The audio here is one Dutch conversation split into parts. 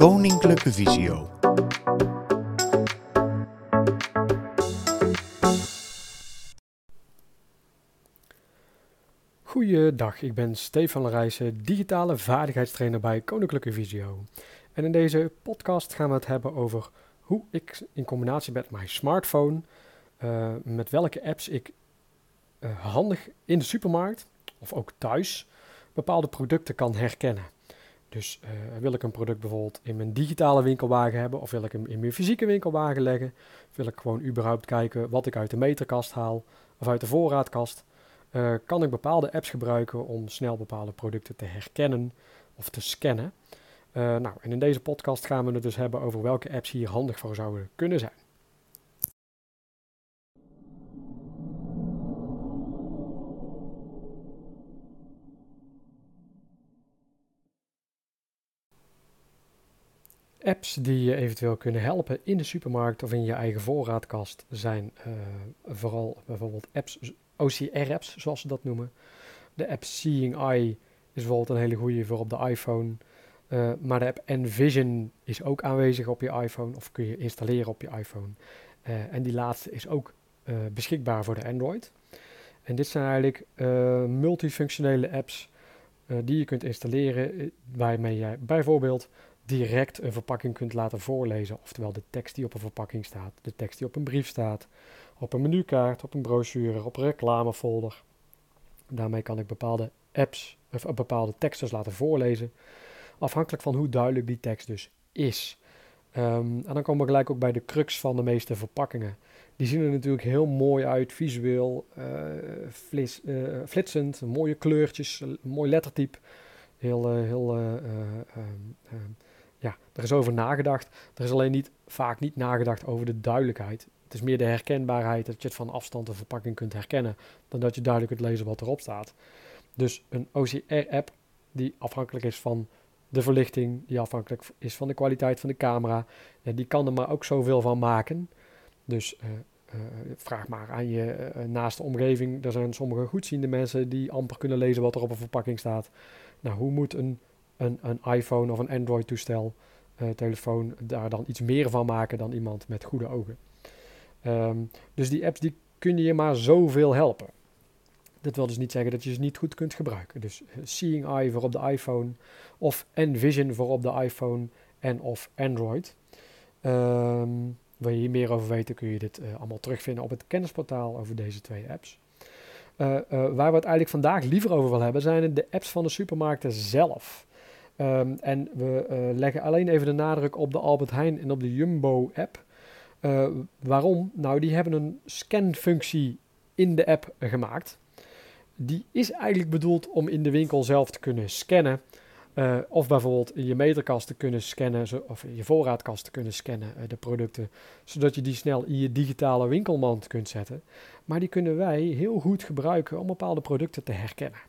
Koninklijke Visio. Goeiedag, ik ben Stefan Lerijsen, digitale vaardigheidstrainer bij Koninklijke Visio. En in deze podcast gaan we het hebben over hoe ik in combinatie met mijn smartphone, uh, met welke apps ik uh, handig in de supermarkt of ook thuis bepaalde producten kan herkennen. Dus uh, wil ik een product bijvoorbeeld in mijn digitale winkelwagen hebben of wil ik hem in mijn fysieke winkelwagen leggen? Wil ik gewoon überhaupt kijken wat ik uit de meterkast haal of uit de voorraadkast? Uh, kan ik bepaalde apps gebruiken om snel bepaalde producten te herkennen of te scannen? Uh, nou, en in deze podcast gaan we het dus hebben over welke apps hier handig voor zouden kunnen zijn. Apps die je eventueel kunnen helpen in de supermarkt of in je eigen voorraadkast zijn uh, vooral bijvoorbeeld apps, OCR-apps zoals ze dat noemen. De app Seeing Eye is bijvoorbeeld een hele goede voor op de iPhone. Uh, maar de app Envision is ook aanwezig op je iPhone of kun je installeren op je iPhone. Uh, en die laatste is ook beschikbaar voor de Android. En dit zijn eigenlijk multifunctionele apps die je kunt installeren waarmee jij bijvoorbeeld direct een verpakking kunt laten voorlezen. Oftewel de tekst die op een verpakking staat, de tekst die op een brief staat, op een menukaart, op een brochure, op een reclamefolder. Daarmee kan ik bepaalde apps of bepaalde teksten laten voorlezen, afhankelijk van hoe duidelijk die tekst dus is. Um, en dan komen we gelijk ook bij de crux van de meeste verpakkingen. Die zien er natuurlijk heel mooi uit, visueel, uh, flitsend, mooie kleurtjes, mooi lettertype. Heel, heel ja, er is over nagedacht. Er is alleen niet, vaak niet nagedacht over de duidelijkheid. Het is meer de herkenbaarheid, dat je het van afstand de verpakking kunt herkennen, dan dat je duidelijk kunt lezen wat erop staat. Dus een OCR-app die afhankelijk is van de verlichting, die afhankelijk is van de kwaliteit van de camera, die kan er maar ook zoveel van maken. Dus uh, uh, vraag maar aan je uh, naaste omgeving. Er zijn sommige goedziende mensen die amper kunnen lezen wat er op een verpakking staat. Nou, hoe moet een een, een iPhone of een Android toestel, uh, telefoon, daar dan iets meer van maken dan iemand met goede ogen. Um, dus die apps die kunnen je maar zoveel helpen. Dat wil dus niet zeggen dat je ze niet goed kunt gebruiken. Dus uh, Seeing Eye voor op de iPhone of Envision voor op de iPhone en of Android. Um, wil je hier meer over weten kun je dit uh, allemaal terugvinden op het kennisportaal over deze twee apps. Waar we het eigenlijk vandaag liever over willen hebben zijn de apps van de supermarkten zelf. Um, en we uh, leggen alleen even de nadruk op de Albert Heijn en op de Jumbo app. Uh, waarom? Nou, die hebben een scanfunctie in de app gemaakt. Die is eigenlijk bedoeld om in de winkel zelf te kunnen scannen. Uh, of bijvoorbeeld in je meterkast te kunnen scannen, of in je voorraadkast te kunnen scannen, de producten, zodat je die snel in je digitale winkelmand kunt zetten. Maar die kunnen wij heel goed gebruiken om bepaalde producten te herkennen.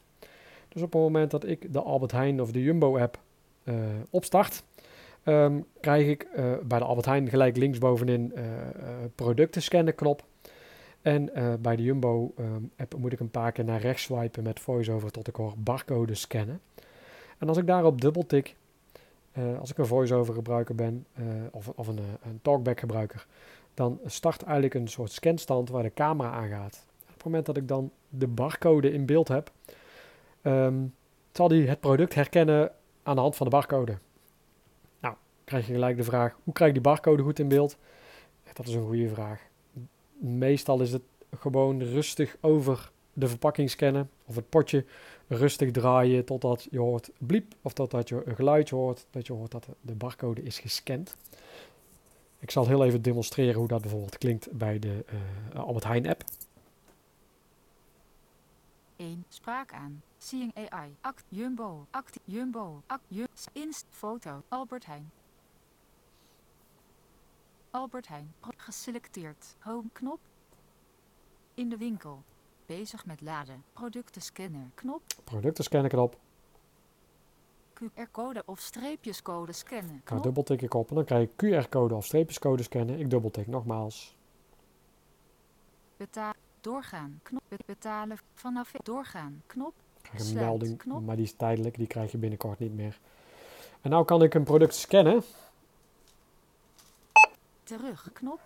Dus op het moment dat ik de Albert Heijn of de Jumbo-app uh, opstart, um, krijg ik uh, bij de Albert Heijn gelijk linksbovenin uh, producten scannen knop. En bij de Jumbo-app um, moet ik een paar keer naar rechts swipen met voiceover tot ik hoor barcode scannen. En als ik daarop dubbeltik, als ik een voiceover gebruiker ben of, of een, een talkback gebruiker, dan start eigenlijk een soort scanstand waar de camera aangaat. Op het moment dat ik dan de barcode in beeld heb, zal hij het product herkennen aan de hand van de barcode. Nou, krijg je gelijk de vraag, hoe krijg ik die barcode goed in beeld? Dat is een goede vraag. Meestal is het gewoon rustig over de verpakking scannen of het potje rustig draaien totdat je hoort bliep of totdat je een geluidje hoort dat je hoort dat de barcode is gescand. Ik zal heel even demonstreren hoe dat bijvoorbeeld klinkt bij de uh, Albert Heijn app. 1. Spraak aan. Seeing AI. Act. Jumbo. Act. Jumbo. Act. Inst. Foto. Albert Heijn. Albert Heijn. Geselecteerd. Home knop. In de winkel. Bezig met laden. Producten scannen knop. Producten scannen knop. QR-code of streepjescode scannen. Knop. dubbeltik ik op en dan krijg ik QR-code of streepjescode scannen. Ik dubbeltik nogmaals. Betaal. Doorgaan. Knop. Betalen. Vanaf doorgaan. Knop. Krijg een melding, knop. maar die is tijdelijk. Die krijg je binnenkort niet meer. En nou kan ik een product scannen. Terug knop.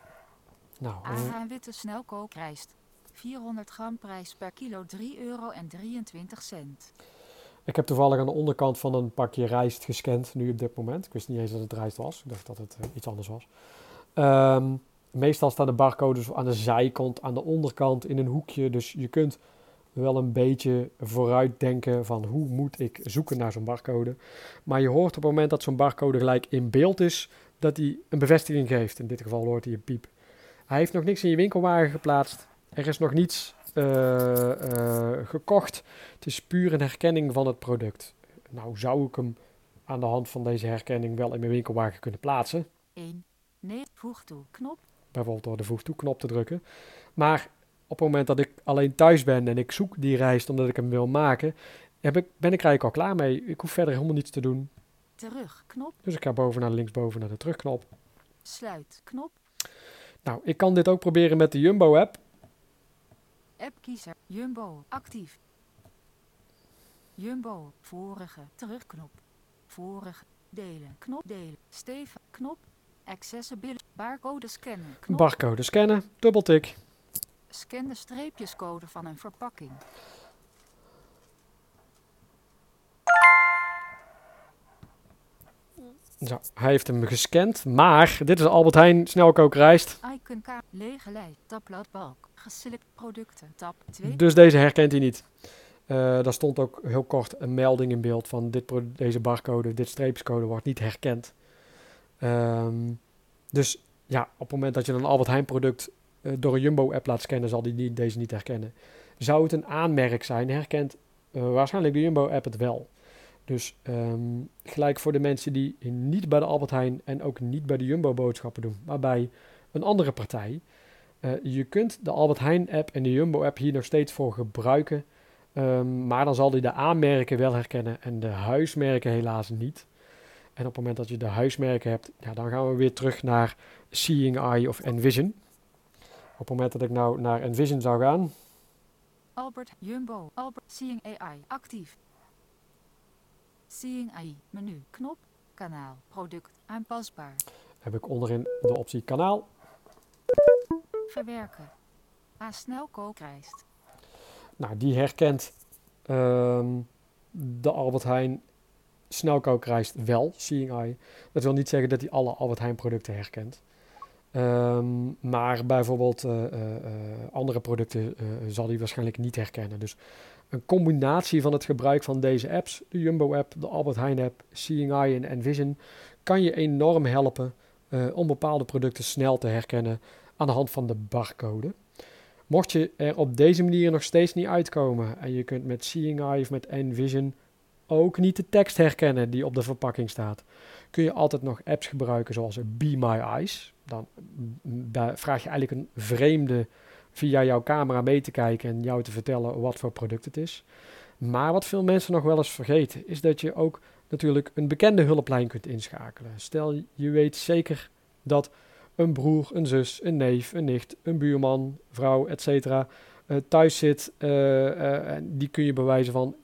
Nou, en witte snelkookrijst. 400 gram prijs per kilo 3 euro en 23 cent. ik heb toevallig aan de onderkant van een pakje rijst gescand nu op dit moment. Ik wist niet eens dat het rijst was. Ik dacht dat het eh, iets anders was. Ehm, meestal staan de barcodes aan de zijkant, aan de onderkant, in een hoekje. Dus je kunt wel een beetje vooruit denken van hoe moet ik zoeken naar zo'n barcode. Maar je hoort op het moment dat zo'n barcode gelijk in beeld is, dat hij een bevestiging geeft. In dit geval hoort hij een piep. Hij heeft nog niks in je winkelwagen geplaatst. Er is nog niets eh, eh, gekocht. Het is puur een herkenning van het product. Nou zou ik hem aan de hand van deze herkenning wel in mijn winkelwagen kunnen plaatsen. 1. Nee, voeg toe knop. Bijvoorbeeld door de voeg toe knop te drukken. Maar op het moment dat ik alleen thuis ben en ik zoek die rijst omdat ik hem wil maken, heb ik, ben ik eigenlijk al klaar mee. Ik hoef verder helemaal niets te doen. Terug knop. Dus ik ga boven naar linksboven naar de terugknop. Sluit knop. Nou, ik kan dit ook proberen met de Jumbo app. App kiezer. Jumbo. Actief. Jumbo. Vorige. Terugknop. Vorige. Delen. Knop. Delen. Steven. Knop. Accessibility. Barcode scannen. Knop. Barcode scannen, dubbeltik. Scan de streepjescode van een verpakking. Zo, hij heeft hem gescand, maar dit is Albert Heijn snelkookrijst. Icon K. Lege lijst. Tabblad balk. Geselect producten. Tab 2. Dus deze herkent hij niet. Eh daar stond ook heel kort een melding in beeld van dit, deze barcode, dit streepjescode wordt niet herkend. Ehm, dus ja, op het moment dat je een Albert Heijn product door een Jumbo app laat scannen, zal die deze niet herkennen. Zou het een aanmerk zijn, herkent eh, waarschijnlijk de Jumbo app het wel. Dus ehm, gelijk voor de mensen die niet bij de Albert Heijn en ook niet bij de Jumbo boodschappen doen, maar bij een andere partij. Eh, je kunt de Albert Heijn app en de Jumbo app hier nog steeds voor gebruiken. Ehm, maar dan zal hij de aanmerken wel herkennen en de huismerken helaas niet. En op het moment dat je de huismerken hebt, ja, dan gaan we weer terug naar Seeing Eye of Envision. Op het moment dat ik nou naar Envision zou gaan, Albert. Jumbo. Albert. Seeing AI. Actief. Seeing AI. Menu. Knop. Kanaal. Product. Aanpasbaar. heb ik onderin de optie kanaal. Verwerken. A. Snelkookrijst. Nou, die herkent ehm, de Albert Heijn snelkookrijst wel, Seeing Eye. Dat wil niet zeggen dat hij alle Albert Heijn producten herkent. Ehm, maar bijvoorbeeld eh, eh, eh, andere producten zal hij waarschijnlijk niet herkennen. Dus een combinatie van het gebruik van deze apps, de Jumbo-app, de Albert Heijn-app, Seeing Eye en Envision, kan je enorm helpen om bepaalde producten snel te herkennen aan de hand van de barcode. Mocht je er op deze manier nog steeds niet uitkomen en je kunt met Seeing Eye of met Envision ook niet de tekst herkennen die op de verpakking staat, kun je altijd nog apps gebruiken zoals Be My Eyes. Dan vraag je eigenlijk een vreemde via jouw camera mee te kijken en jou te vertellen wat voor product het is. Maar wat veel mensen nog wel eens vergeten, is dat je ook natuurlijk een bekende hulplijn kunt inschakelen. Stel je weet zeker dat een broer, een zus, een neef, een nicht, een buurman, vrouw, etc. eh, thuis zit, eh, eh, die kun je bij wijze van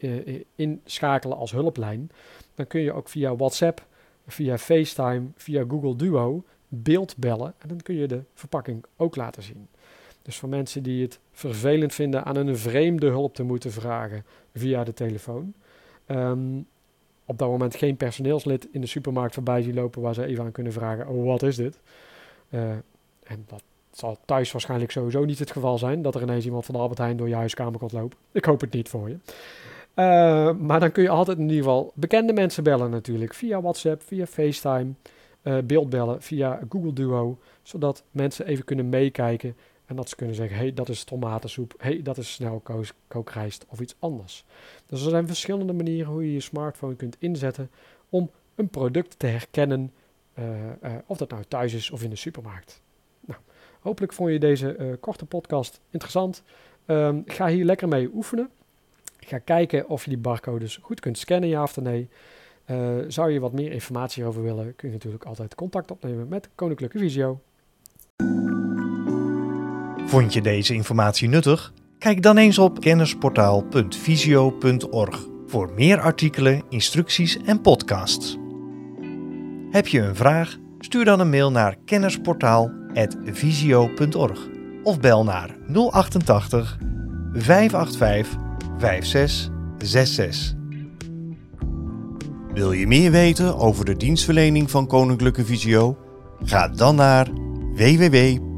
inschakelen als hulplijn. Dan kun je ook via WhatsApp, via FaceTime, via Google Duo beeld bellen en dan kun je de verpakking ook laten zien. Dus voor mensen die het vervelend vinden aan een vreemde hulp te moeten vragen via de telefoon. ehm, op dat moment geen personeelslid in de supermarkt voorbij zien lopen waar ze even aan kunnen vragen: oh, wat is dit? En dat zal thuis waarschijnlijk sowieso niet het geval zijn dat er ineens iemand van de Albert Heijn door je huiskamer komt lopen. Ik hoop het niet voor je. Eh, maar dan kun je altijd in ieder geval bekende mensen bellen natuurlijk. Via WhatsApp, via FaceTime, eh beeldbellen, via Google Duo. Zodat mensen even kunnen meekijken en dat ze kunnen zeggen, hey, dat is tomatensoep, hey, dat is snelkookrijst of iets anders. Dus er zijn verschillende manieren hoe je je smartphone kunt inzetten om een product te herkennen, eh, of dat nou thuis is of in de supermarkt. Hopelijk vond je deze eh, korte podcast interessant. Ehm, ga hier lekker mee oefenen. Ga kijken of je die barcodes goed kunt scannen, ja of nee. Eh, zou je wat meer informatie over willen, kun je natuurlijk altijd contact opnemen met Koninklijke Visio. Vond je deze informatie nuttig? Kijk dan eens op kennisportaal.visio.org voor meer artikelen, instructies en podcasts. Heb je een vraag? Stuur dan een mail naar kennisportaal.visio.org of bel naar 088 585 5666. Wil je meer weten over de dienstverlening van Koninklijke Visio? Ga dan naar www.visio.org.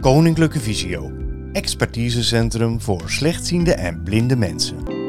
Koninklijke Visio, expertisecentrum voor slechtziende en blinde mensen.